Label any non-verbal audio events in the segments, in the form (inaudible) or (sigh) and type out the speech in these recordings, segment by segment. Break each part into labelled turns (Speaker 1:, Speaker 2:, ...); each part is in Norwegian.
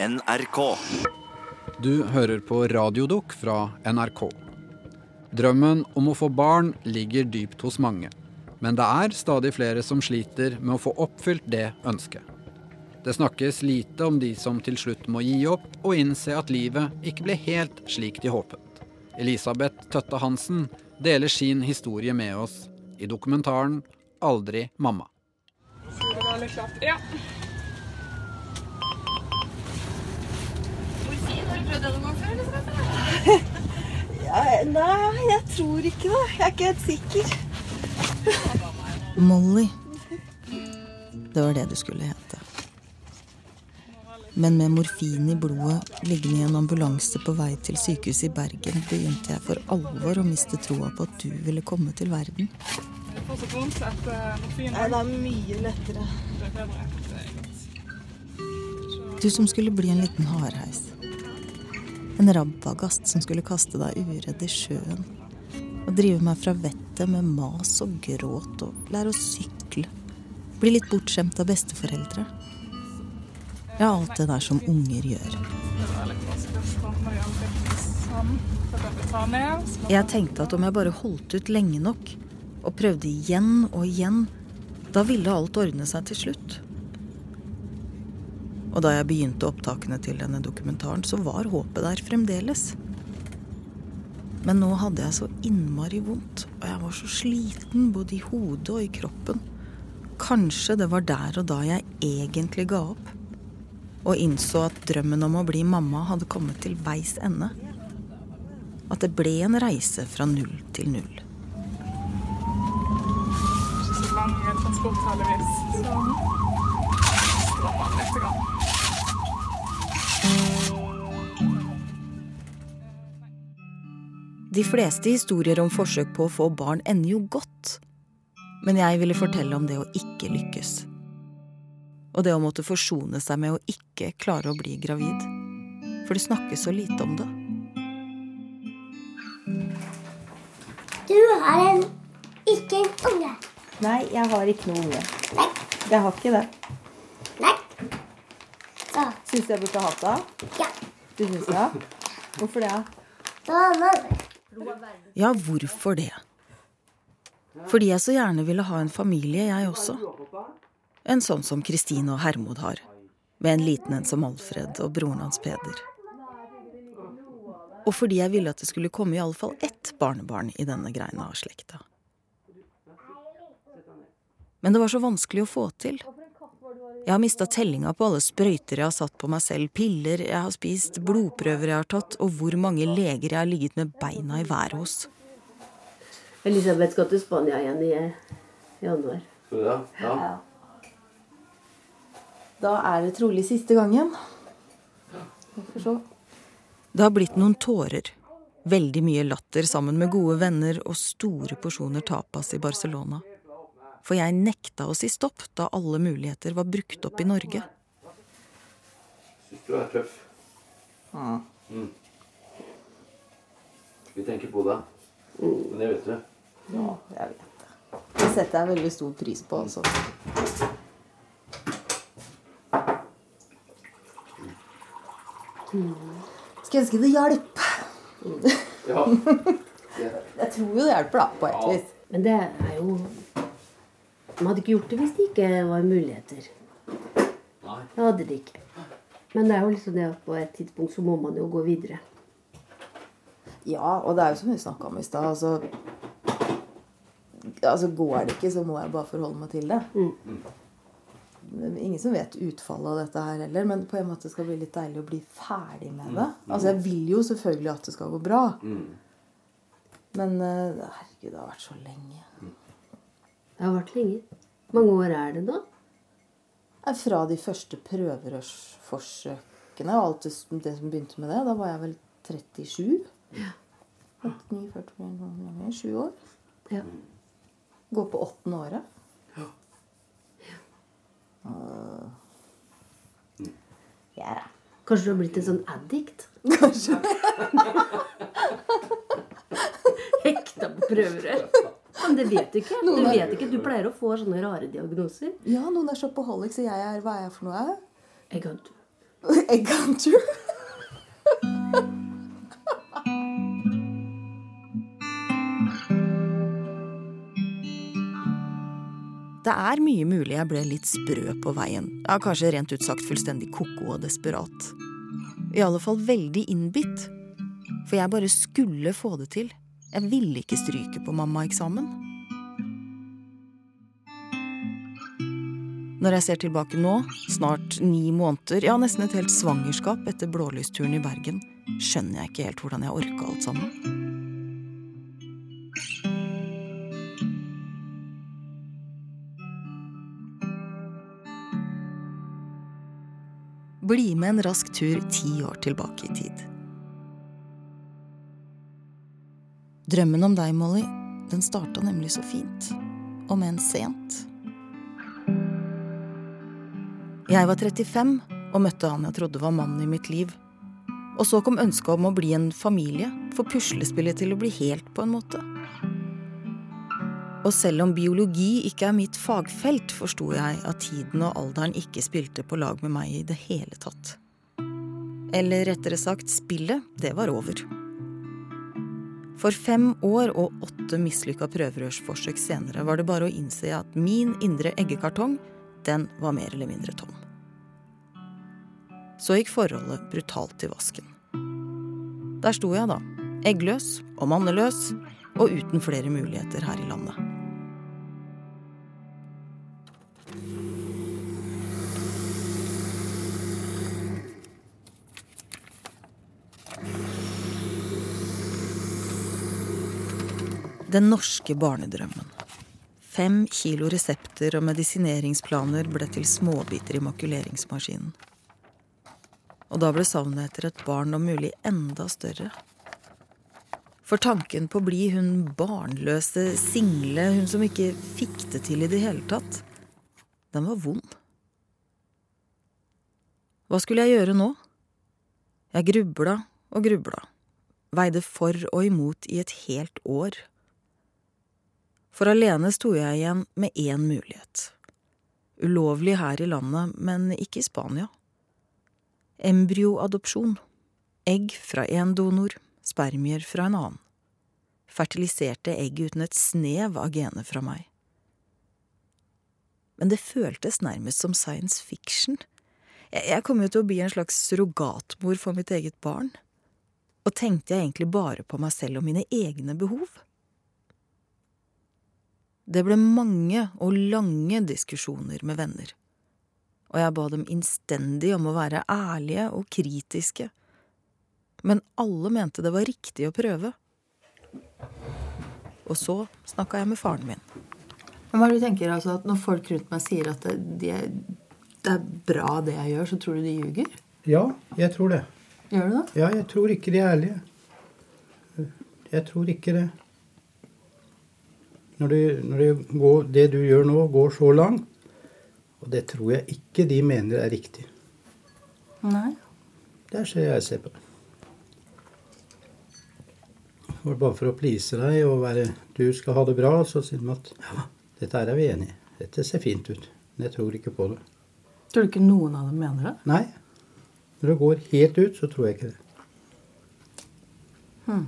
Speaker 1: NRK.
Speaker 2: Du hører på Radiodukk fra NRK. Drømmen om å få barn ligger dypt hos mange. Men det er stadig flere som sliter med å få oppfylt det ønsket. Det snakkes lite om de som til slutt må gi opp og innse at livet ikke ble helt slik de håpet. Elisabeth Tøtte Hansen deler sin historie med oss i dokumentaren 'Aldri mamma'.
Speaker 3: Det noen gang før? Liksom? (laughs)
Speaker 4: Ja, nei, jeg tror ikke det. Jeg er ikke helt sikker.
Speaker 5: Molly. Det var det du skulle hete. Men med morfin i blodet, liggende i en ambulanse på vei til sykehuset i Bergen, begynte jeg for alvor å miste troa på at du ville komme til verden.
Speaker 3: Er vondt etter morfin.
Speaker 4: Nei, det er mye lettere.
Speaker 3: Det er bedre. Er.
Speaker 5: Du som skulle bli en liten hardheis. En rabagast som skulle kaste deg uredd i sjøen. Og drive meg fra vettet med mas og gråt og lære å sykle. Bli litt bortskjemt av besteforeldre. Ja, alt det der som unger gjør.
Speaker 3: Jeg
Speaker 5: tenkte at om jeg bare holdt ut lenge nok, og prøvde igjen og igjen, da ville alt ordne seg til slutt. Og da jeg begynte opptakene til denne dokumentaren, så var håpet der fremdeles. Men nå hadde jeg så innmari vondt, og jeg var så sliten både i hodet og i kroppen. Kanskje det var der og da jeg egentlig ga opp. Og innså at drømmen om å bli mamma hadde kommet til veis ende. At det ble en reise fra null til null.
Speaker 3: ikke så lang transport, heldigvis. Sånn. Strammer litt. Grann.
Speaker 5: De fleste historier om forsøk på å få barn ender jo godt. Men jeg ville fortelle om det å ikke lykkes. Og det å måtte forsone seg med å ikke klare å bli gravid. For det snakkes så lite om det.
Speaker 6: Du har en, ikke en unge.
Speaker 4: Nei, jeg har ikke noe unge.
Speaker 6: Nei.
Speaker 4: Jeg har ikke det. Syns du jeg burde hatt det?
Speaker 6: ja.
Speaker 4: Du syns det? Hvorfor det?
Speaker 5: Ja, hvorfor det? Fordi jeg så gjerne ville ha en familie, jeg også. En sånn som Kristine og Hermod har. Med en liten en som Alfred og broren hans Peder. Og fordi jeg ville at det skulle komme i alle fall ett barnebarn i denne greina av slekta. Men det var så vanskelig å få til. Jeg har mista tellinga på alle sprøyter jeg har satt på meg selv, piller jeg har spist, blodprøver jeg har tatt, og hvor mange leger jeg har ligget med beina i været hos.
Speaker 7: Elisabeth skal til Spania igjen i januar.
Speaker 8: Du det? Ja.
Speaker 4: Da er det trolig siste gangen.
Speaker 5: Det har blitt noen tårer. Veldig mye latter sammen med gode venner og store porsjoner tapas i Barcelona. For jeg nekta å si stopp da alle muligheter var brukt opp i Norge.
Speaker 8: Syns du er tøff. Mm. Vi tenker på deg. Men det vet du.
Speaker 4: Ja, jeg vet det. Det setter jeg veldig stor pris på. Altså. Skulle ønske det hjalp.
Speaker 8: Ja. (laughs)
Speaker 4: Jeg tror jo det hjelper, da, på et
Speaker 8: Ja.
Speaker 4: vis.
Speaker 7: Men det er jo De hadde ikke gjort det hvis det ikke var muligheter.
Speaker 8: Nei.
Speaker 7: Det hadde de ikke. Men det er jo liksom det at på et tidspunkt så må man jo gå videre.
Speaker 4: Ja, og det er jo som vi snakka om i stad. Altså, altså, går det ikke, så må jeg bare forholde meg til det. Er ingen som vet utfallet av dette her heller, men på en måte skal det bli litt deilig å bli ferdig med det. Altså, jeg vil jo selvfølgelig at det skal gå bra.
Speaker 8: Mm.
Speaker 4: Men eh, herregud, det har vært så lenge.
Speaker 7: Det har vært lenge. Mange år er det?
Speaker 4: Eh, Fra de første prøverørsforsøkene og alt det, som- det som begynte med det, da var jeg vel 37. Ja. 49, 40, 41, 7 år.
Speaker 7: Ja.
Speaker 4: Går på åttende året.
Speaker 8: Ja.
Speaker 4: Uh, yeah.
Speaker 7: Kanskje du har blitt en sånn addict?
Speaker 4: Kanskje. (laughs)
Speaker 7: Hekta på prøverør? Men det vet du ikke. Du vet ikke, du pleier å få sånne rare diagnoser.
Speaker 4: Ja, noen er shopaholics, så jeg er Hva er jeg for noe?
Speaker 7: Jeg kan,
Speaker 9: Egg. (laughs)
Speaker 5: Det er mye mulig jeg ble litt sprø på veien. Ja, kanskje rent ut sagt fullstendig ko-ko og desperat. I alle fall veldig innbitt. For jeg bare skulle få det til. Jeg ville ikke stryke på mammaeksamen. Når jeg ser tilbake nå, snart ni måneder, ja nesten et helt svangerskap etter blålysturen i Bergen, skjønner jeg ikke helt hvordan jeg orka alt sammen. Bli med en rask tur ti år tilbake i tid. Drømmen om deg, Molly, den starta nemlig så fint. Om enn sent. Jeg var 35 og møtte han jeg trodde var mannen i mitt liv. Og så kom ønsket om å bli en familie, få puslespillet til å bli helt, på en måte. Og selv om biologi ikke er mitt fagfelt, forsto jeg at tiden og alderen ikke spilte på lag med meg i det hele tatt. Eller rettere sagt, spillet, det var over. For fem år og åtte mislykka prøverørsforsøk senere var det bare å innse at min indre eggekartong, den var mer eller mindre tom. Så gikk forholdet brutalt i vasken. Der sto jeg, da. Eggløs og manneløs, og uten flere muligheter her i landet. Den norske barnedrømmen. Fem kilo resepter og medisineringsplaner ble til småbiter i makuleringsmaskinen. Og da ble savnet etter et barn om mulig enda større. For tanken på å bli hun barnløse, single, hun som ikke fikk det til i det hele tatt, den var vond. Hva skulle jeg gjøre nå? Jeg grubla og grubla, veide for og imot i et helt år. For alene sto jeg igjen med én mulighet. Ulovlig her i landet, men ikke i Spania. Embryoadopsjon. Egg fra én donor, spermier fra en annen. Fertiliserte egg uten et snev av gener fra meg. Men det føltes nærmest som science fiction. Jeg kom jo til å bli en slags surrogatmor for mitt eget barn. Og tenkte jeg egentlig bare på meg selv og mine egne behov? Det ble mange og lange diskusjoner med venner, og jeg ba dem innstendig om å være ærlige og kritiske, men alle mente det var riktig å prøve. Og så snakka jeg med faren min.
Speaker 9: Men hva er det du tenker altså at Når folk rundt meg sier at det, det, det er bra det jeg gjør, så tror du de ljuger?
Speaker 10: Ja, jeg tror det.
Speaker 9: Gjør du det?
Speaker 10: Ja, jeg tror ikke de er ærlige. Jeg tror ikke det. Når, det, når det, går, det du gjør nå, går så langt, og det tror jeg ikke de mener er riktig.
Speaker 9: Nei.
Speaker 10: Det er så jeg ser på det. Bare for å please deg og være, du skal ha det bra, så sier de at ja, dette her er vi enig i. Dette ser fint ut. Men jeg tror ikke på det.
Speaker 9: Tror du ikke noen av dem mener det?
Speaker 10: Nei. Når det går helt ut, så tror jeg ikke det.
Speaker 9: Hmm.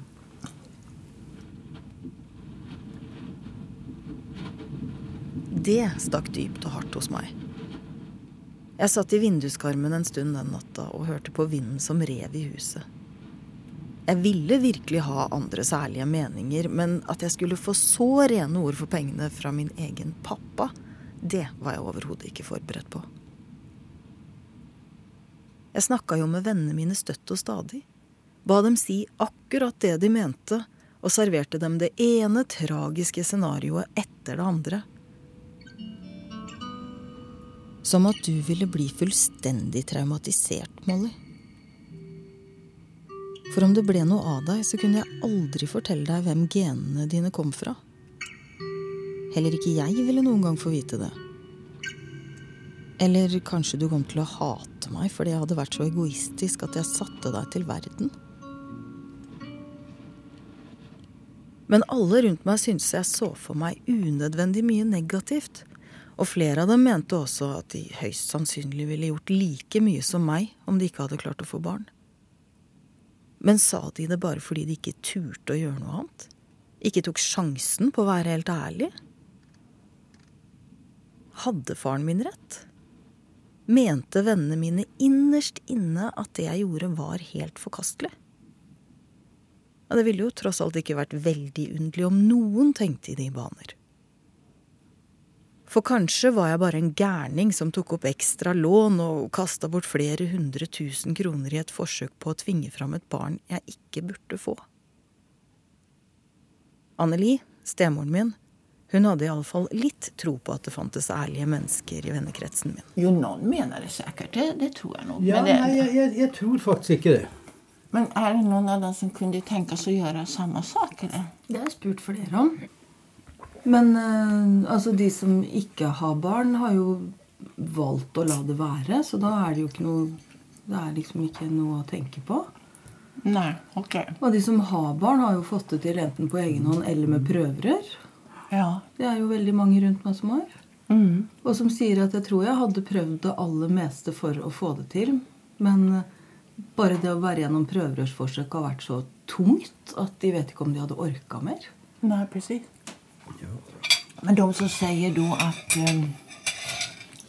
Speaker 5: Det stakk dypt og hardt hos meg. Jeg satt i vinduskarmen en stund den natta og hørte på vinden som rev i huset. Jeg ville virkelig ha andres ærlige meninger, men at jeg skulle få så rene ord for pengene fra min egen pappa, det var jeg overhodet ikke forberedt på. Jeg snakka jo med vennene mine støtt og stadig. Ba dem si akkurat det de mente, og serverte dem det ene tragiske scenarioet etter det andre. Som at du ville bli fullstendig traumatisert, Molly. For om det ble noe av deg, så kunne jeg aldri fortelle deg hvem genene dine kom fra. Heller ikke jeg ville noen gang få vite det. Eller kanskje du kom til å hate meg fordi jeg hadde vært så egoistisk at jeg satte deg til verden. Men alle rundt meg syntes jeg så for meg unødvendig mye negativt. Og flere av dem mente også at de høyst sannsynlig ville gjort like mye som meg om de ikke hadde klart å få barn. Men sa de det bare fordi de ikke turte å gjøre noe annet? Ikke tok sjansen på å være helt ærlig? Hadde faren min rett? Mente vennene mine innerst inne at det jeg gjorde, var helt forkastelig? Ja, det ville jo tross alt ikke vært veldig underlig om noen tenkte i de baner. For kanskje var jeg bare en gærning som tok opp ekstra lån og kasta bort flere hundre tusen kroner i et forsøk på å tvinge fram et barn jeg ikke burde få. Anneli, stemoren min, hun hadde iallfall litt tro på at det fantes ærlige mennesker i vennekretsen min.
Speaker 11: Jo, noen mener det sikkert. Det, det tror jeg nok.
Speaker 10: Ja,
Speaker 11: men, det,
Speaker 10: nei, jeg, jeg, jeg tror faktisk ikke det.
Speaker 11: men er det noen av dem som kunne tenke seg å gjøre samme sak? eller?
Speaker 12: Det har jeg spurt flere om. Men eh, altså, de som ikke har barn, har jo valgt å la det være. Så da er det jo ikke noe Det er liksom ikke noe å tenke på.
Speaker 11: Nei, ok.
Speaker 12: Og de som har barn, har jo fått det til enten på egen hånd eller med prøverør.
Speaker 11: Ja.
Speaker 12: Det er jo veldig mange rundt meg som har.
Speaker 11: Mm.
Speaker 12: Og som sier at jeg tror jeg hadde prøvd det aller meste for å få det til. Men eh, bare det å være gjennom prøverørsforsøk har vært så tungt at de vet ikke om de hadde orka mer.
Speaker 11: Nei, precis. Men de som sier da at, eh,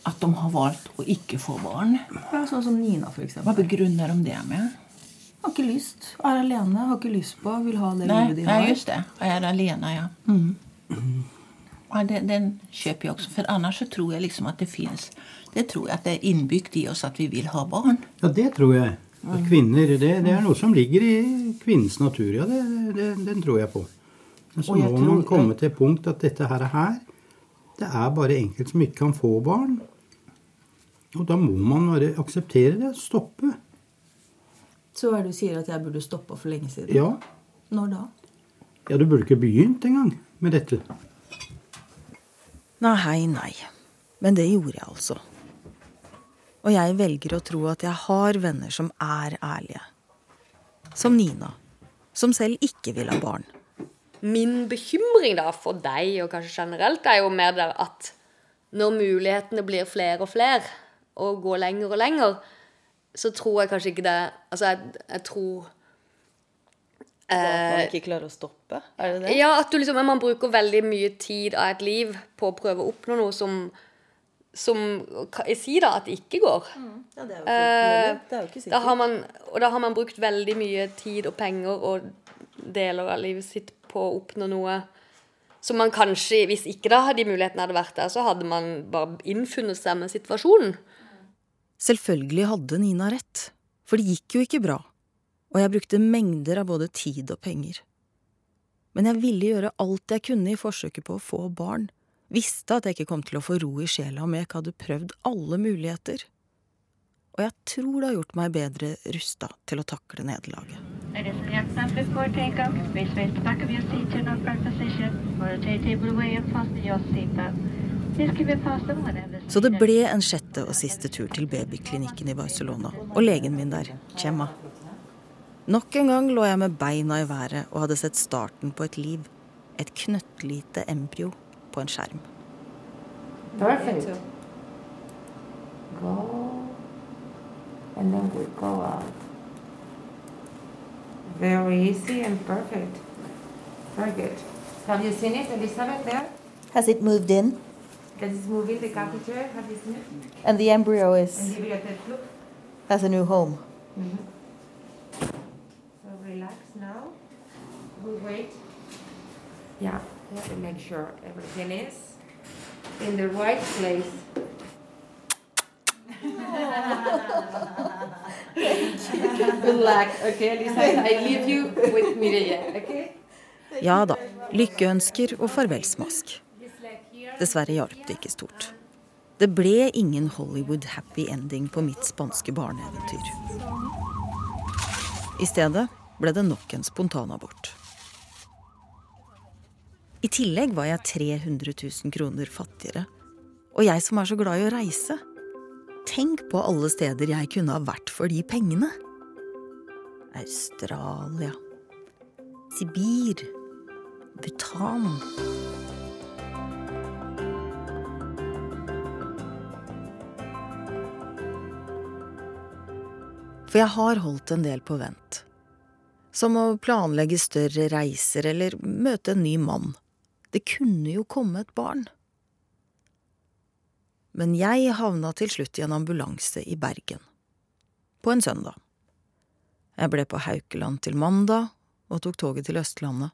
Speaker 11: at de har valgt å ikke få barn,
Speaker 12: Ja, sånn som Nina, for
Speaker 11: hva begrunner de det med?
Speaker 12: Har ikke lyst. Er alene, har ikke lyst på, vil ha det
Speaker 11: nei,
Speaker 12: livet de har.
Speaker 11: Nei, just det. Er alene, ja. Mm. ja den, den kjøper jeg også. For annars så tror jeg liksom at det fins Det tror jeg at det er innbygd i oss at vi vil ha barn.
Speaker 10: Ja, det tror jeg. At kvinner, det, det er noe som ligger i kvinnens natur. Ja, det, det, den tror jeg på. Men så må
Speaker 11: tror-
Speaker 10: man komme til et punkt at dette her, her det er bare enkelt som ikke kan få barn. Og da må man bare akseptere det. Stoppe.
Speaker 12: Så hva er det du sier at jeg burde stoppa for lenge siden?
Speaker 10: Ja.
Speaker 12: Når da?
Speaker 10: ja, du burde ikke begynt engang med dette.
Speaker 5: Nei, nei. Men det gjorde jeg altså. Og jeg velger å tro at jeg har venner som er ærlige. Som Nina, som selv ikke vil ha barn.
Speaker 13: Min bekymring da for deg, og kanskje generelt, er jo mer der at når mulighetene blir flere og flere, og går lenger og lenger, så tror jeg kanskje ikke det Altså, jeg, jeg tror
Speaker 5: At man
Speaker 13: eh,
Speaker 5: ikke klarer å stoppe? Er det det?
Speaker 13: Ja, at du liksom, man bruker veldig mye tid av et liv på å prøve å oppnå noe som som Jeg sier da at det ikke går.
Speaker 5: Ja, det er jo,
Speaker 13: Eh,
Speaker 5: det er jo ikke
Speaker 13: Da har
Speaker 5: sikkert.
Speaker 13: man, og da har man brukt veldig mye tid og penger og deler av livet sitt på å oppnå noe som man kanskje, hvis ikke da de mulighetene hadde vært der, så hadde man bare innfunnet seg med situasjonen.
Speaker 5: Selvfølgelig hadde Nina rett, for det gikk jo ikke bra, og jeg brukte mengder av både tid og penger. Men jeg ville gjøre alt jeg kunne i forsøket på å få barn, visste at jeg ikke kom til å få ro i sjela om jeg ikke hadde prøvd alle muligheter. Og jeg tror det har gjort meg bedre rusta til å takle nederlaget. Så det ble en sjette og siste tur til babyklinikken i Barcelona, og legen min der, Chemma. Nok en gang lå jeg med beina i været og hadde sett starten på et liv. Et knøttlite embryo på en skjerm.
Speaker 9: Perfect. Go. And then we go out. Very easy and perfect. Very good. Have you seen it, Elizabeth, there?
Speaker 5: Has it moved in?
Speaker 9: That is moving the catheter. Have you seen it?
Speaker 5: And the embryo
Speaker 9: And
Speaker 5: is
Speaker 9: give it a look.
Speaker 5: has a new home. Mhm.
Speaker 9: So relax now. We wait. Yeah, we have make sure everything is in the right place. (laughs) Relax, okay, Lisa. I leave you with Mireille, okay?
Speaker 5: Ja da. Lykkeønsker og farvelsmask. Dessverre hjalp det ikke stort. Det ble ingen Hollywood happy ending på mitt spanske barneeventyr. I stedet ble det nok en spontanabort. I tillegg var jeg 300 000 kroner fattigere. Og jeg som er så glad i å reise. Tenk på alle steder jeg kunne ha vært for de pengene. Australia. Sibir. Bhutan. For jeg har holdt en del på vent. Som å planlegge større reiser eller møte en ny mann. Det kunne jo komme et barn. Men jeg havna til slutt i en ambulanse i Bergen. På en søndag. Jeg ble på Haukeland til mandag og tok toget til Østlandet.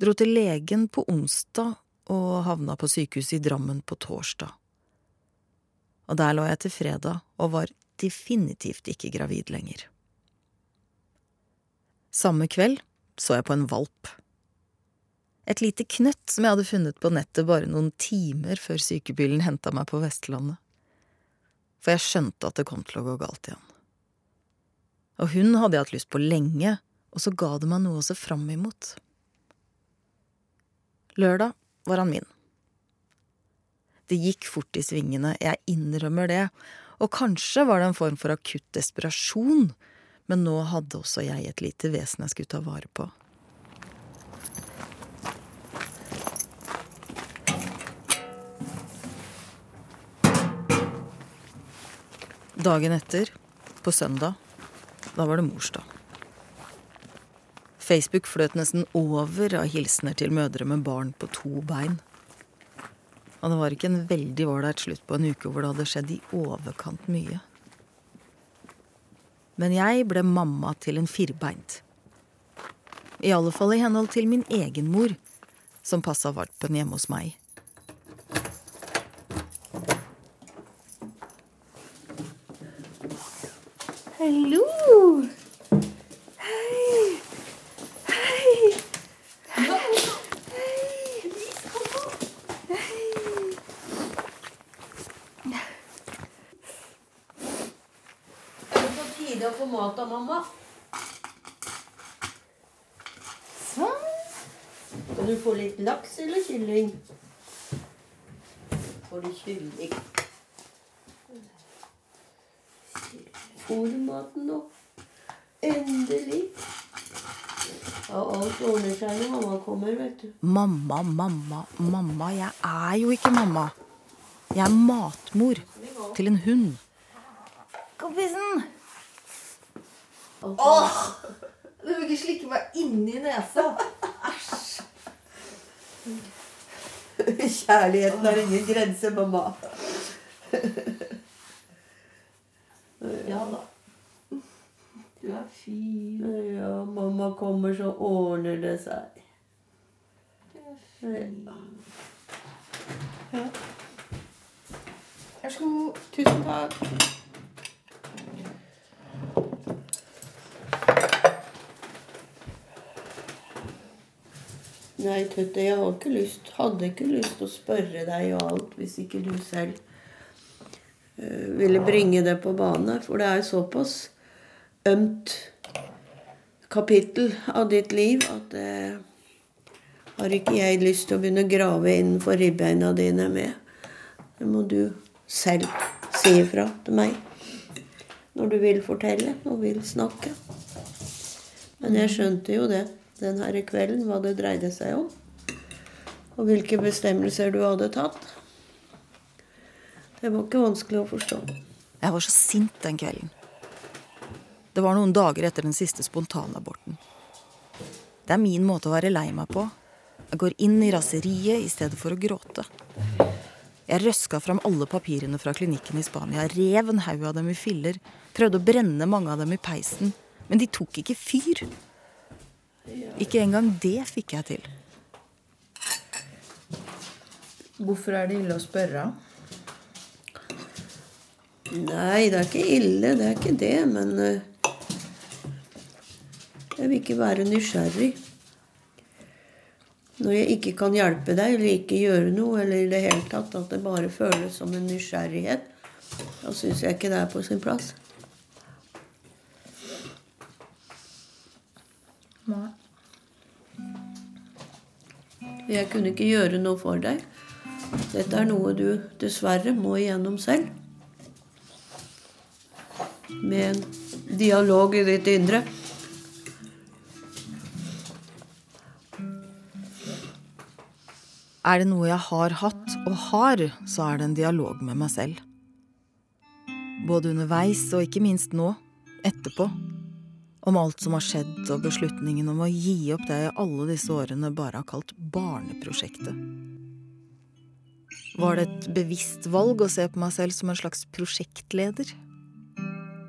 Speaker 5: Dro til legen på onsdag og havna på sykehuset i Drammen på torsdag. Og der lå jeg til fredag og var definitivt ikke gravid lenger. Samme kveld så jeg på en valp. Et lite knøtt som jeg hadde funnet på nettet bare noen timer før sykebilen henta meg på Vestlandet. For jeg skjønte at det kom til å gå galt igjen. Og hun hadde jeg hatt lyst på lenge, og så ga det meg noe å se fram imot. Lørdag var han min. Det gikk fort i svingene, jeg innrømmer det, og kanskje var det en form for akutt desperasjon, men nå hadde også jeg et lite vesen jeg skulle ta vare på. Dagen etter, på søndag, da var det morsdag. Facebook fløt nesten over av hilsener til mødre med barn på to bein. Og det var ikke en veldig ålreit slutt på en uke hvor det hadde skjedd i overkant mye. Men jeg ble mamma til en firbeint. I alle fall i henhold til min egen mor, som passa valpen hjemme hos meg.
Speaker 14: Hallo! Hei! Hei!
Speaker 15: Er det på tide å få mat av mamma?
Speaker 14: Sånn.
Speaker 15: Skal du få litt laks eller kylling? Får du kylling? Får opp. Endelig. Ja, alt ordner seg når mamma kommer, vet du.
Speaker 5: Mamma, mamma, mamma. Jeg er jo ikke mamma. Jeg er matmor til en hund.
Speaker 14: Kompisen! Åh! Du vil ikke slikke meg inni nesa. Æsj.
Speaker 15: Kjærligheten har ingen grense, mamma.
Speaker 14: Ja da. Du er fin.
Speaker 15: Ja, mamma kommer, så ordner det seg.
Speaker 14: Du er fin.
Speaker 15: Ja.
Speaker 14: Vær så god. Tusen takk.
Speaker 15: Nei, Tøtte, jeg har ikke lyst, hadde ikke lyst til å spørre deg og alt hvis ikke du selv ville bringe det på bane. For det er jo såpass ømt kapittel av ditt liv at det har ikke jeg lyst til å begynne å grave innenfor ribbeina dine med. Det må du selv si ifra til meg når du vil fortelle og vil snakke. Men jeg skjønte jo det den herre kvelden, hva det dreide seg om. Og hvilke bestemmelser du hadde tatt. Det var ikke vanskelig å forstå.
Speaker 5: Jeg var så sint den kvelden. Det var noen dager etter den siste spontanaborten. Det er min måte å være lei meg på. Jeg går inn i raseriet i stedet for å gråte. Jeg røska fram alle papirene fra klinikken i Spania, rev en haug av dem i filler, prøvde å brenne mange av dem i peisen, men de tok ikke fyr. Ikke engang det fikk jeg til.
Speaker 14: Hvorfor er det ille å spørre?
Speaker 15: Nei, det er ikke ille, det er ikke det, men eh, jeg vil ikke være nysgjerrig. Når jeg ikke kan hjelpe deg eller ikke gjøre noe, eller i det hele tatt at det bare føles som en nysgjerrighet, da syns jeg ikke det er på sin plass.
Speaker 14: Nei.
Speaker 15: Jeg kunne ikke gjøre noe for deg. Dette er noe du dessverre må igjennom selv. Med en dialog i ditt indre.
Speaker 5: Er det noe jeg har hatt og har, så er det en dialog med meg selv. Både underveis og ikke minst nå, etterpå. Om alt som har skjedd, og beslutningen om å gi opp det jeg alle disse årene bare har kalt barneprosjektet. Var det et bevisst valg å se på meg selv som en slags prosjektleder?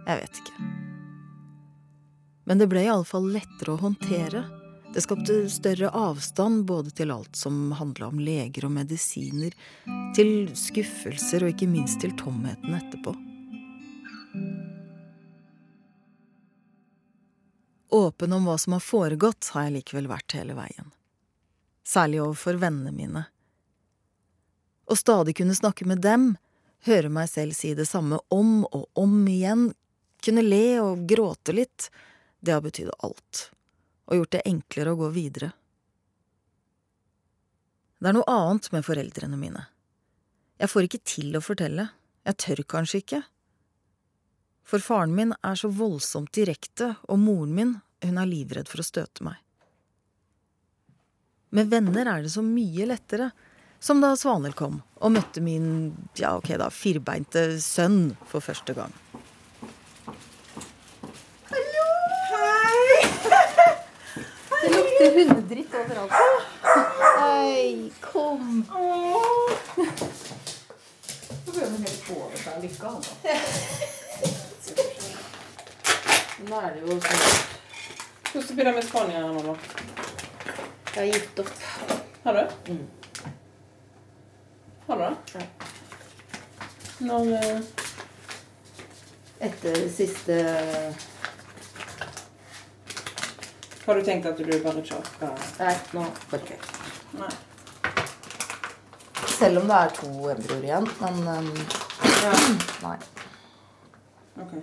Speaker 5: Jeg vet ikke. Men det ble iallfall lettere å håndtere. Det skapte større avstand både til alt som handla om leger og medisiner, til skuffelser og ikke minst til tomheten etterpå. Åpen om hva som har foregått, har jeg likevel vært hele veien. Særlig overfor vennene mine. Å stadig kunne snakke med dem, høre meg selv si det samme om og om igjen, kunne le og gråte litt, det har betydd alt, og gjort det enklere å gå videre. Det er noe annet med foreldrene mine. Jeg får ikke til å fortelle, jeg tør kanskje ikke. For faren min er så voldsomt direkte, og moren min, hun er livredd for å støte meg. Med venner er det så mye lettere, som da Svanhild kom og møtte min, ja ok da, firbeinte sønn for første gang.
Speaker 9: Lukter hundedritt overalt. Hei, kom.
Speaker 12: Så begynner man helt over seg lykka, altså. Nå er det jo sånn Hvordan blir det med Spania nå, da?
Speaker 9: Jeg har gitt opp.
Speaker 12: Har du? Har du det? Ja. Når eh,
Speaker 9: Etter siste
Speaker 12: Har du tenkt at du bare orker
Speaker 9: Nei, nå orker jeg ikke.
Speaker 12: Nei.
Speaker 9: Selv om det er to embryoer igjen. Men um, (clears throat) nei.
Speaker 12: Ok.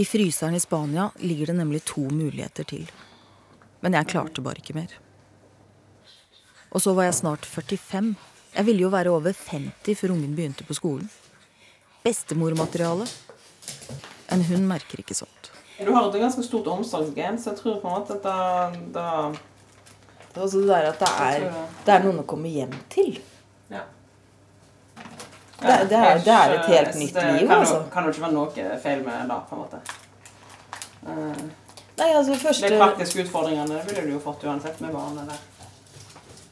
Speaker 5: I fryseren i Spania ligger det nemlig to muligheter til. Men jeg klarte bare ikke mer. Og så var jeg snart 45. Jeg ville jo være over 50 før ungen begynte på skolen. Bestemormateriale. En hund merker ikke sånt.
Speaker 12: Du har et ganske stort omsorgsgen, så jeg tror på en måte at da, da
Speaker 9: Det det der at det er, det er noen å komme hjem til.
Speaker 12: Ja.
Speaker 9: Det, det, er, er et helt nytt liv,
Speaker 12: kan,
Speaker 9: altså.
Speaker 12: Det Kan jo ikke være noe feil med det, på en måte. Eh,
Speaker 9: Nei, altså første
Speaker 12: De praktiske utfordringene ville du jo fått uansett med barn. Eller?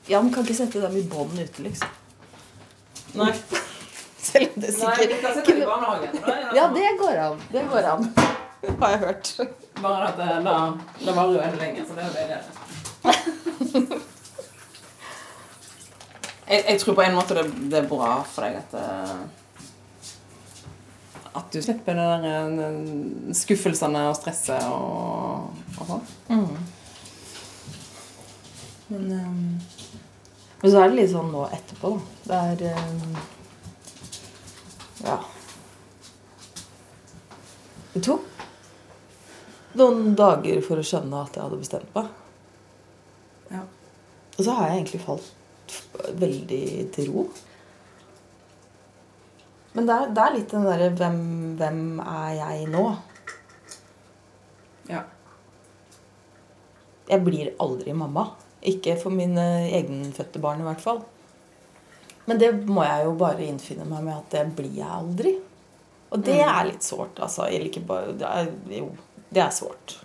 Speaker 9: Ja, man kan ikke sette dem i bånd ute, liksom.
Speaker 12: Nei. (laughs)
Speaker 9: Selv om det
Speaker 12: Nei,
Speaker 9: sikkert
Speaker 12: vi kan sette dem i barnehagen.
Speaker 9: Ja, det går an. Det går an. Har jeg hørt.
Speaker 12: Bare at det, da, det varer jo enda lenger, så det er jo bedre. jeg, jeg tror på en måte det, det er bra for deg at eh, At du slipper det der eh, skuffelsene og stresset og, og sånn.
Speaker 9: Mm. Men, um, men så er det litt sånn nå etterpå, da. Det er um, Ja. Det tok noen dager for å skjønne at jeg hadde bestemt meg.
Speaker 12: Ja.
Speaker 9: Og så har jeg egentlig falt veldig til ro. Men det er, det er litt den derre hvem, hvem er jeg nå?
Speaker 12: Ja.
Speaker 9: Jeg blir aldri mamma. Ikke for mine egenfødte barn, i hvert fall. Men det må jeg jo bare innfinne meg med at det blir jeg aldri. Og det
Speaker 12: Mm.
Speaker 9: er litt sårt, altså. Eller ikke bare det er, Jo, det er svårt.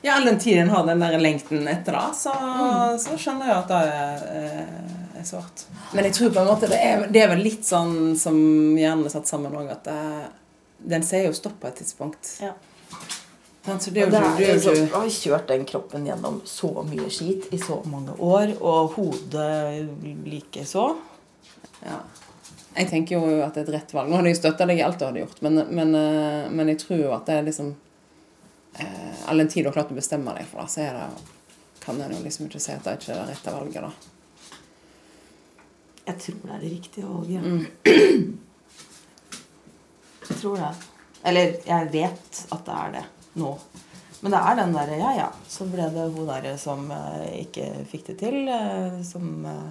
Speaker 12: Ja, all den tiden har den der lengten etter det, så,
Speaker 9: Mm.
Speaker 12: så skjønner jeg at det er, eh, er svart. Men jeg tror på en måte det er, det er vel litt sånn som hjernen er satt sammen òg, at det, den sier jo stopp på et tidspunkt.
Speaker 9: Ja.
Speaker 12: Så det er jo
Speaker 9: det
Speaker 12: er jo
Speaker 9: jeg har kjørt den kroppen gjennom så mye skit i så mange år, og hodet likeså.
Speaker 12: Ja. Jeg tenker jo at det er et rett valg. Nå hadde jeg støtta deg i alt du hadde gjort, men, men, eh, men jeg tror jo at det er liksom eh, All den tid du har klart å bestemme deg for det, så det, kan en jo liksom ikke si at det ikke er det rette valget, da.
Speaker 9: Jeg tror det er det riktige valget.
Speaker 12: Mm.
Speaker 9: Jeg tror det. Eller jeg vet at det er det nå. Men det er den derre Ja, ja, så ble det hun derre som eh, ikke fikk det til, eh, som eh,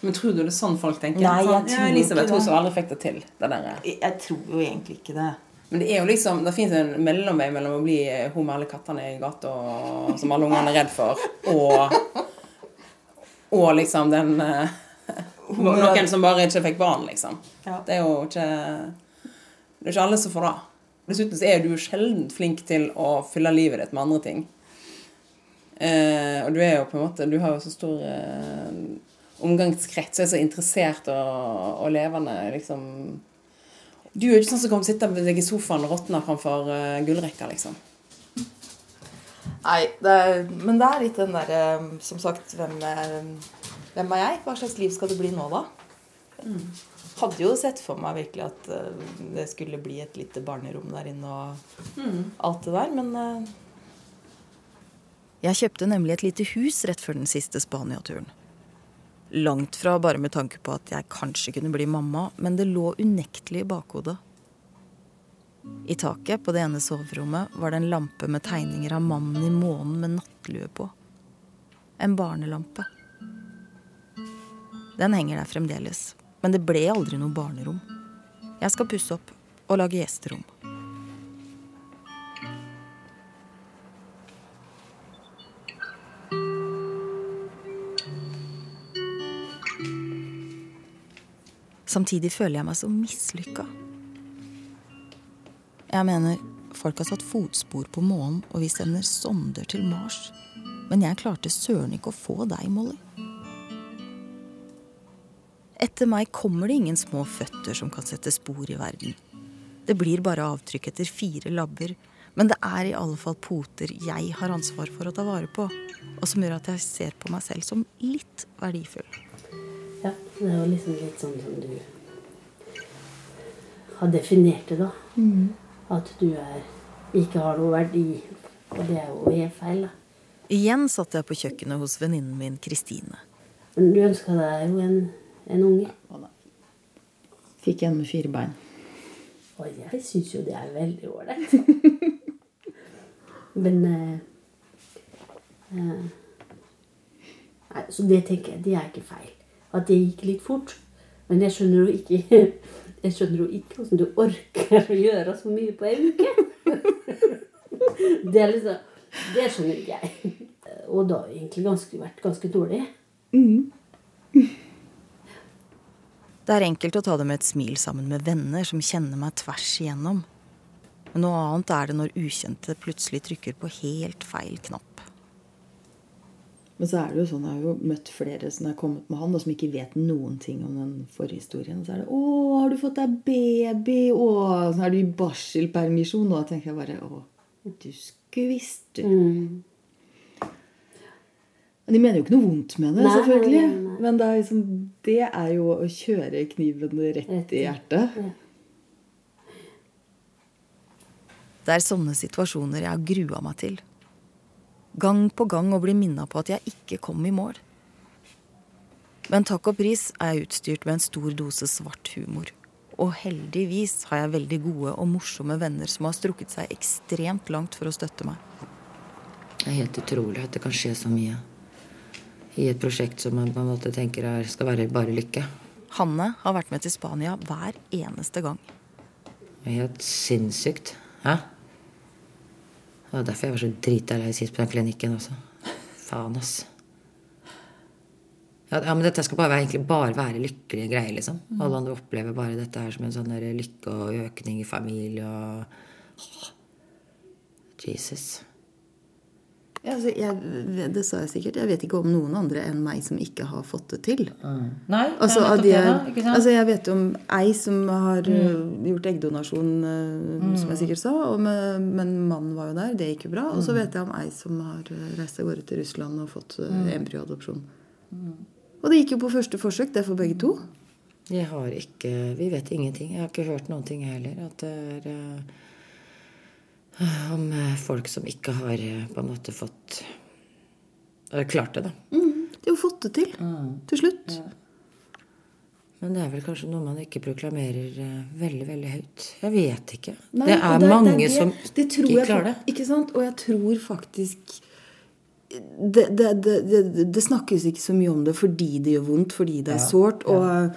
Speaker 12: Men tror du det er sånn folk tenker?
Speaker 9: Nei, jeg
Speaker 12: sånn,
Speaker 9: tror
Speaker 12: ja, Elisabeth, hun som aldri fikk det til. Det der.
Speaker 9: Jeg tror jo egentlig ikke det.
Speaker 12: Men det er jo liksom, det fins en mellomvei mellom å bli hun med alle kattene i gata som alle ungene er redd for, og, og liksom den eh, Noen som bare ikke fikk barn, liksom.
Speaker 9: Ja.
Speaker 12: Det er jo ikke Det er ikke alle som får det.
Speaker 16: Dessuten så er du sjelden flink til å fylle livet ditt med andre ting. Eh, og du er jo på en måte Du har jo så stor eh, omgangskrets, er så interessert og, og levende, liksom. Du er jo ikke sånn som kommer sitte med deg i sofaen og råtne framfor uh, gullrekka, liksom.
Speaker 9: Nei, det er, men det er litt den derre Som sagt, hvem er, hvem er jeg? Hva slags liv skal det bli nå, da? Hadde jo sett for meg virkelig at eh, det skulle bli et lite barnerom der inne og alt det der, men uh...
Speaker 5: Jeg kjøpte nemlig et lite hus rett før den siste Spania-turen. Langt fra bare med tanke på at jeg kanskje kunne bli mamma, men det lå unektelig i bakhodet. I taket på det ene soverommet var det en lampe med tegninger av mannen i månen med nattlue på. En barnelampe. Den henger der fremdeles, men det ble aldri noe barnerom. Jeg skal pusse opp og lage gjesterom. Samtidig føler jeg meg så mislykka. Jeg mener, folk har satt fotspor på månen, og vi sender sonder til Mars. Men jeg klarte søren ikke å få deg, Molly. Etter meg kommer det ingen små føtter som kan sette spor i verden. Det blir bare avtrykk etter fire labber, men det er i alle fall poter jeg har ansvar for å ta vare på, og som gjør at jeg ser på meg selv som litt verdifull.
Speaker 7: Ja, det er jo liksom litt sånn som du har definert det, da.
Speaker 5: Mm.
Speaker 7: At du er, ikke har noe verdi. Og det er jo helt feil, da.
Speaker 5: Igjen satt jeg på kjøkkenet hos venninnen min Kristine.
Speaker 7: Du ønska deg jo en, en unge.
Speaker 5: Fikk en med fire bein.
Speaker 7: Og jeg syns jo det er veldig ålreit. (laughs) Men eh, eh, Nei, så det tenker jeg, det er ikke feil. At det gikk litt fort. Men jeg skjønner jo ikke (laughs) Jeg skjønner jo ikke hvordan du orker å gjøre så mye på en uke. (laughs) Det er liksom Det skjønner ikke jeg. Og det har egentlig ganske, vært ganske dårlig.
Speaker 5: Det er enkelt å ta det med et smil sammen med venner som kjenner meg tvers igjennom. Men noe annet er det når ukjente plutselig trykker på helt feil knapp.
Speaker 12: Men så er det jo sånn, jeg har jo møtt flere som har kommet med han, og som ikke vet noen ting om den forhistorien. Så er det 'Å, har du fått deg baby?' 'Å, så er du i barselpermisjon?' Og da tenker jeg bare 'Å, du skulle visst, du'. Men de mener jo ikke noe vondt med det,
Speaker 7: Nei,
Speaker 12: selvfølgelig.
Speaker 7: nei, nei.
Speaker 12: Men det er, liksom, det er jo å kjøre kniven rett i hjertet.
Speaker 5: Det er sånne situasjoner jeg har grua meg til. Gang på gang å bli minna på at jeg ikke kom i mål. Men takk og pris er jeg utstyrt med en stor dose svart humor. Og heldigvis har jeg veldig gode og morsomme venner som har strukket seg ekstremt langt for å støtte meg.
Speaker 17: Det er helt utrolig at det kan skje så mye i et prosjekt som man på en måte tenker er, skal være bare lykke.
Speaker 5: Hanne har vært med til Spania hver eneste gang.
Speaker 17: Det er helt sinnssykt. Hæ? Det var derfor jeg var så drita lei sist på den klinikken også. Faen, ass. Ja, men dette skal bare være, bare være lykkelige greier, liksom.
Speaker 5: Mm.
Speaker 17: Alle andre opplever bare dette her som en sånn lykke og økning i familie og Jesus.
Speaker 12: Ja, altså, jeg, det sa jeg sikkert. Jeg vet ikke om noen andre enn meg som ikke har fått det til.
Speaker 17: Nei,
Speaker 12: Altså,
Speaker 17: det nettopp
Speaker 12: de,
Speaker 17: det, da.
Speaker 12: Altså Jeg vet om ei som har
Speaker 17: Mm.
Speaker 12: uh, gjort eggdonasjon, uh, som jeg sikkert sa. Med, men mannen var jo der. Det gikk jo bra. Og så
Speaker 17: Mm.
Speaker 12: vet jeg om ei som har uh, reist av gårde til Russland og fått
Speaker 17: Mm.
Speaker 12: embryoadopsjon. Og det gikk jo på første forsøk, det er for begge to.
Speaker 17: Jeg har ikke Vi vet ingenting. Jeg har ikke hørt noen ting heller. At det er eh, Om eh, folk som ikke har eh, på en måte fått uh, Klart det, da.
Speaker 12: Mm. De har fått det til. Til slutt.
Speaker 17: Men det er vel kanskje noe man ikke proklamerer eh, veldig, veldig høyt. Jeg vet ikke.
Speaker 12: Nei,
Speaker 17: det er
Speaker 12: det-
Speaker 17: mange
Speaker 12: det det-
Speaker 17: som
Speaker 12: det tror
Speaker 17: ikke
Speaker 12: jeg
Speaker 17: klarer det.
Speaker 12: Ikke sant? Og jeg tror faktisk det, det, det, det, det snakkes ikke så mye om det fordi det gjør vondt, fordi det er
Speaker 17: Ja,
Speaker 12: sårt. Og,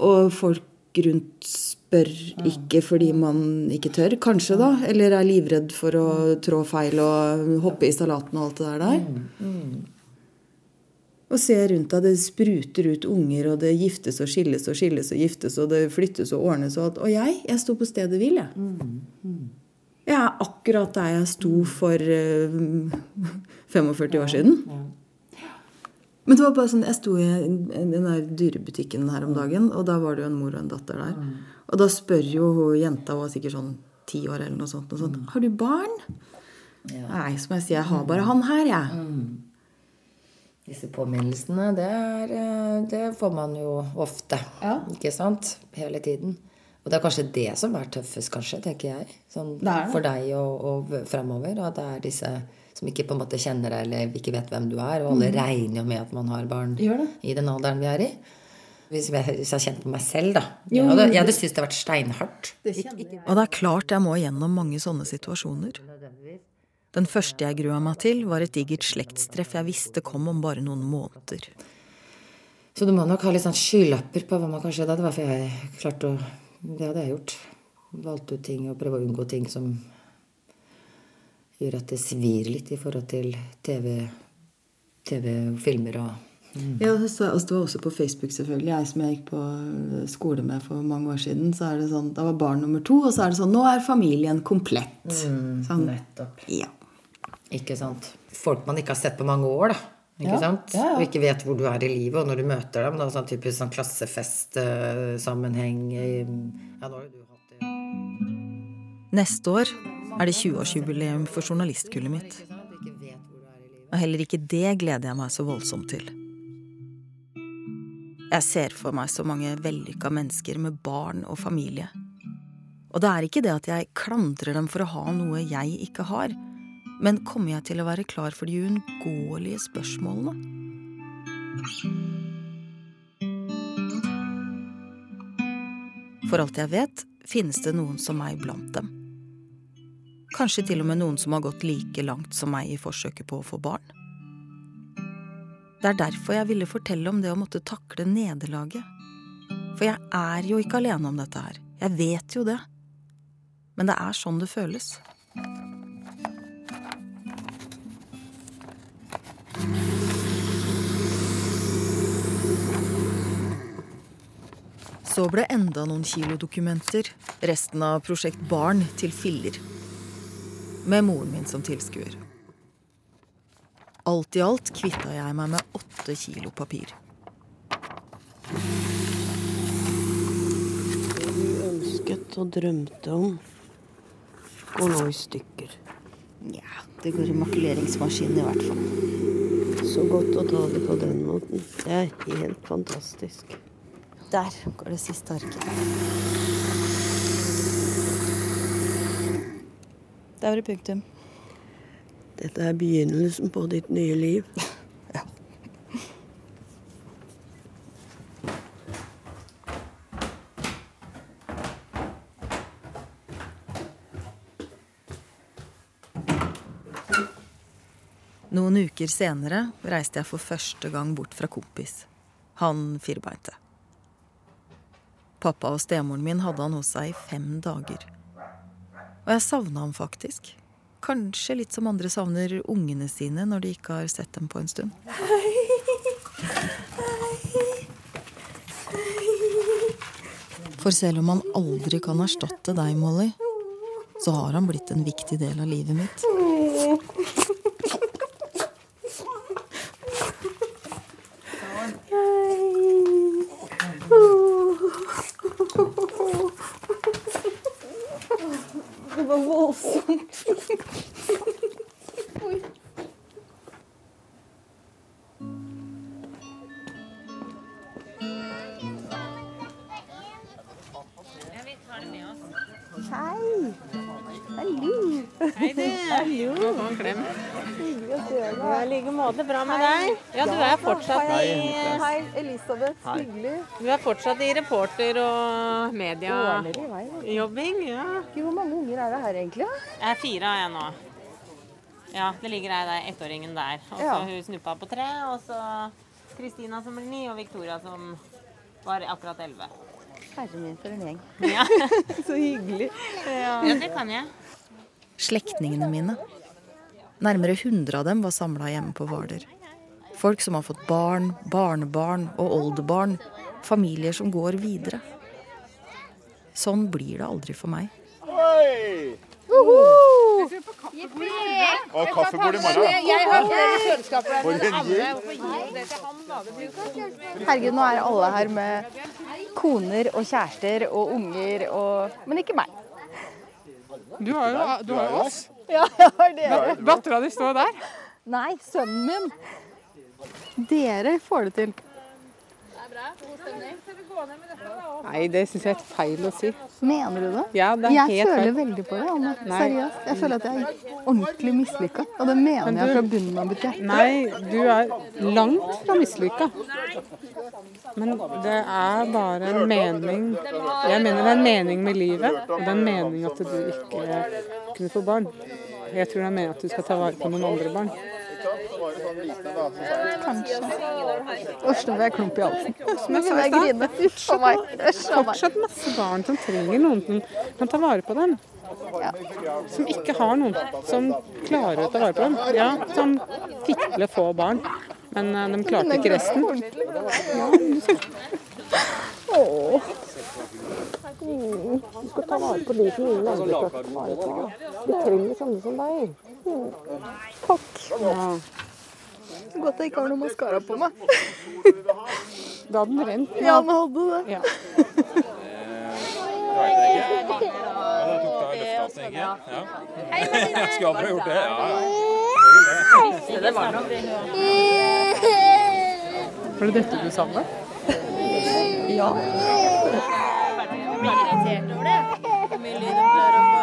Speaker 12: og folk rundt spør ikke fordi man ikke tør, kanskje, da. Eller er livredd for å trå feil og hoppe i salaten og alt det der. der. Og se rundt deg, det spruter ut unger, og det giftes og skilles og skilles og giftes, og det flyttes og ordnes og alt. Og jeg, jeg sto på stedet hvil, jeg. Jeg er akkurat der jeg sto for eh, (laughs) 45 år siden. Men det var bare sånn, jeg sto i den der dyrebutikken her om dagen, og da var det jo en mor og en datter der. Og da spør jo hun jenta, hun var sikkert sånn ti år eller noe sånt, noe sånt Har du barn? Nei, som jeg sier, jeg har bare han her, jeg.
Speaker 17: Disse påminnelsene, det, er, eh, det får man jo ofte. Ikke sant? Hele tiden. Og det er kanskje det som er tøffest, kanskje, tenker jeg. Sånn,
Speaker 12: Det det.
Speaker 17: For deg og, og framover. At det er disse som ikke på en måte kjenner deg eller ikke vet hvem du er. Og alle
Speaker 12: mm.
Speaker 17: regner jo med at man har barn i den alderen vi er i. Hvis jeg, hvis jeg har kjent på meg selv, da.
Speaker 12: Jo,
Speaker 17: jeg hadde, jeg hadde syntes det hadde vært steinhardt.
Speaker 5: Og det er klart jeg må gjennom mange sånne situasjoner. Den første jeg grua meg til, var et digert slektstreff jeg visste kom om bare noen måneder.
Speaker 17: Så du må nok ha litt sånn skylapper på hva man kan skje da. Det var for jeg klarte å Det hadde jeg gjort. Valgte ut ting og prøvde å unngå ting som gjør at det svir litt i forhold til TV, TV filmer og
Speaker 12: Ja, det står, var også på Facebook, selvfølgelig. Jeg som jeg gikk på skole med for mange år siden. så er det sånn, Da var barn nummer to, og så er det sånn Nå er familien komplett.
Speaker 17: Mm,
Speaker 12: sånn.
Speaker 17: Nettopp.
Speaker 12: Ja.
Speaker 17: Ikke sant. Folk man ikke har sett på mange år, da. Ikke
Speaker 12: Ja,
Speaker 17: sant?
Speaker 12: ja, ja.
Speaker 17: Og ikke vet hvor du er i livet. Og når du møter dem, da, sånn typisk sånn klassefestsammenheng ja, nå har du hatt det.
Speaker 5: Neste år er det 20-årsjubileum for journalistkullet mitt. Og heller ikke det gleder jeg meg så voldsomt til. Jeg ser for meg så mange vellykka mennesker med barn og familie. Og det er ikke det at jeg klandrer dem for å ha noe jeg ikke har, men kommer jeg til å være klar for de uunngåelige spørsmålene? For alt jeg vet, finnes det noen som meg blant dem. Kanskje til og med noen som har gått like langt som meg i forsøket på å få barn. Det er derfor jeg ville fortelle om det å måtte takle nederlaget. For jeg er jo ikke alene om dette her. Jeg vet jo det. Men det er sånn det føles. Så ble enda noen kilo dokumenter, resten av Prosjekt Barn, til filler. Med moren min som tilskuer. Alt i alt kvitta jeg meg med åtte kilo papir.
Speaker 15: Det du ønsket og drømte om, går nå i stykker.
Speaker 5: Nja, det går i makuleringsmaskinen i hvert fall.
Speaker 15: Så godt å ta det på den måten. Det er helt fantastisk.
Speaker 5: Der går det siste arket. Der var det punktum.
Speaker 15: Dette er begynnelsen på ditt nye liv. (laughs)
Speaker 5: Noen uker senere reiste jeg for første gang bort fra kompis. Han firbeinte. Pappa og stemoren min hadde han hos seg i fem dager. Og jeg savna ham faktisk. Kanskje litt som andre savner ungene sine når de ikke har sett dem på en stund. For selv om han aldri kan erstatte deg, Molly, så har han blitt en viktig del av livet mitt.
Speaker 18: Fortsatt i reporter- og mediejobbing. Ja.
Speaker 19: Hvor mange unger er det her egentlig?
Speaker 18: Jeg er fire av jeg nå. Ja, det ligger ei der, ettåringen der. Og så
Speaker 19: Ja.
Speaker 18: hun snuppa på tre, og så Kristina som blir ni, og Victoria som var akkurat elleve.
Speaker 19: Herre min, for en gjeng.
Speaker 18: Ja. (laughs)
Speaker 19: Så hyggelig.
Speaker 18: Ja, det kan jeg.
Speaker 5: Slektningene mine. Nærmere 100 av dem var samla hjemme på Hvaler. Folk som har fått barn, barnebarn og oldebarn. Familier som går videre. Sånn blir det aldri for meg.
Speaker 19: Oi!
Speaker 20: Og kaffebord i morgen.
Speaker 21: Jeg har flere
Speaker 22: Herregud, nå er alle her med koner og kjærester og unger og Men ikke meg.
Speaker 23: Du har jo, du har jo oss.
Speaker 22: Ja, jeg har dere.
Speaker 23: Dattera di står der.
Speaker 22: Nei, sønnen min. Dere får det til.
Speaker 23: Nei, det syns jeg er feil å si.
Speaker 22: Mener du det?
Speaker 23: Ja, det
Speaker 22: jeg
Speaker 23: helt
Speaker 22: føler
Speaker 23: feil.
Speaker 22: veldig på det. Anne. Seriøst. Jeg føler at jeg er ordentlig mislykka. Og det mener
Speaker 23: Men
Speaker 22: jeg fra bunnen av mitt hjerte.
Speaker 23: Nei, du er langt fra mislykka. Men det er bare en mening Jeg mener det er en mening med livet, og det er en mening at du ikke kunne få barn. Jeg tror det er meningen at du skal ta vare på noen andre barn.
Speaker 22: Kanskje. Usch, nå er klump i halsen.
Speaker 23: Men
Speaker 22: vil jeg griner. Uff a meg.
Speaker 23: Fortsatt masse barn som trenger noen som kan ta vare på dem. Som ikke har noen som klarer å ta vare på dem. Ja, som fikle få barn, men eh, de klarte ikke resten. Ja, du Du skal ta vare på de som ingen andre klarer ta vare på. Vi trenger sånne som deg.
Speaker 22: Takk.
Speaker 23: Ja.
Speaker 22: Godt jeg ikke har noe maskara på meg.
Speaker 23: Da hadde den rent.
Speaker 22: Ja, den hadde det.
Speaker 23: Ja.
Speaker 20: Skulle aldri gjort det. Ja,
Speaker 21: Det var
Speaker 23: det dette du savnet?
Speaker 22: Ja.
Speaker 21: Blir irritert over det. Hvor mye lyd de klarer å få.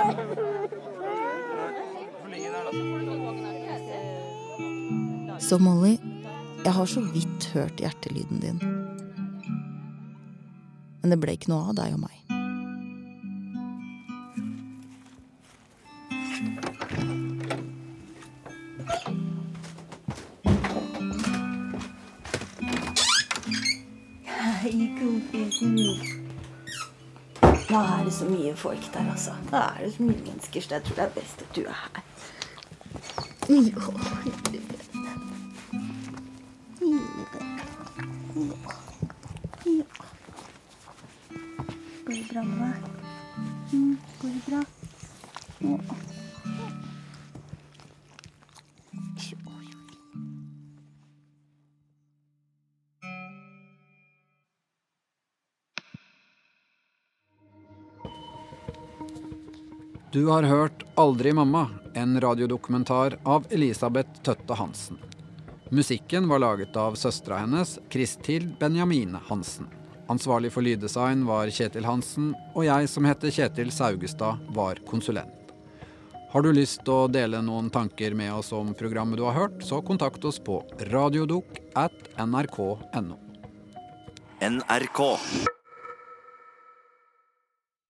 Speaker 5: Så Molly, jeg har så vidt hørt hjertelyden din. Men det ble ikke noe av deg og meg.
Speaker 9: Hei, kompisen. Nå er det så mye folk der, altså. Nå er det så mye mennesker, så jeg tror det er best at du er her. Går det bra med deg? Mm, går det bra?
Speaker 2: Du har hørt 'Aldri mamma', en radiodokumentar av Elisabeth Tøtte Hansen. Musikken var laget av søstera hennes, Kristil Benjamine Hansen. Ansvarlig for lyddesign var Kjetil Hansen, og jeg som heter Kjetil Saugestad, var konsulent. Har du lyst til å dele noen tanker med oss om programmet du har hørt, så kontakt oss på radiodok at nrk.no.
Speaker 1: NRK.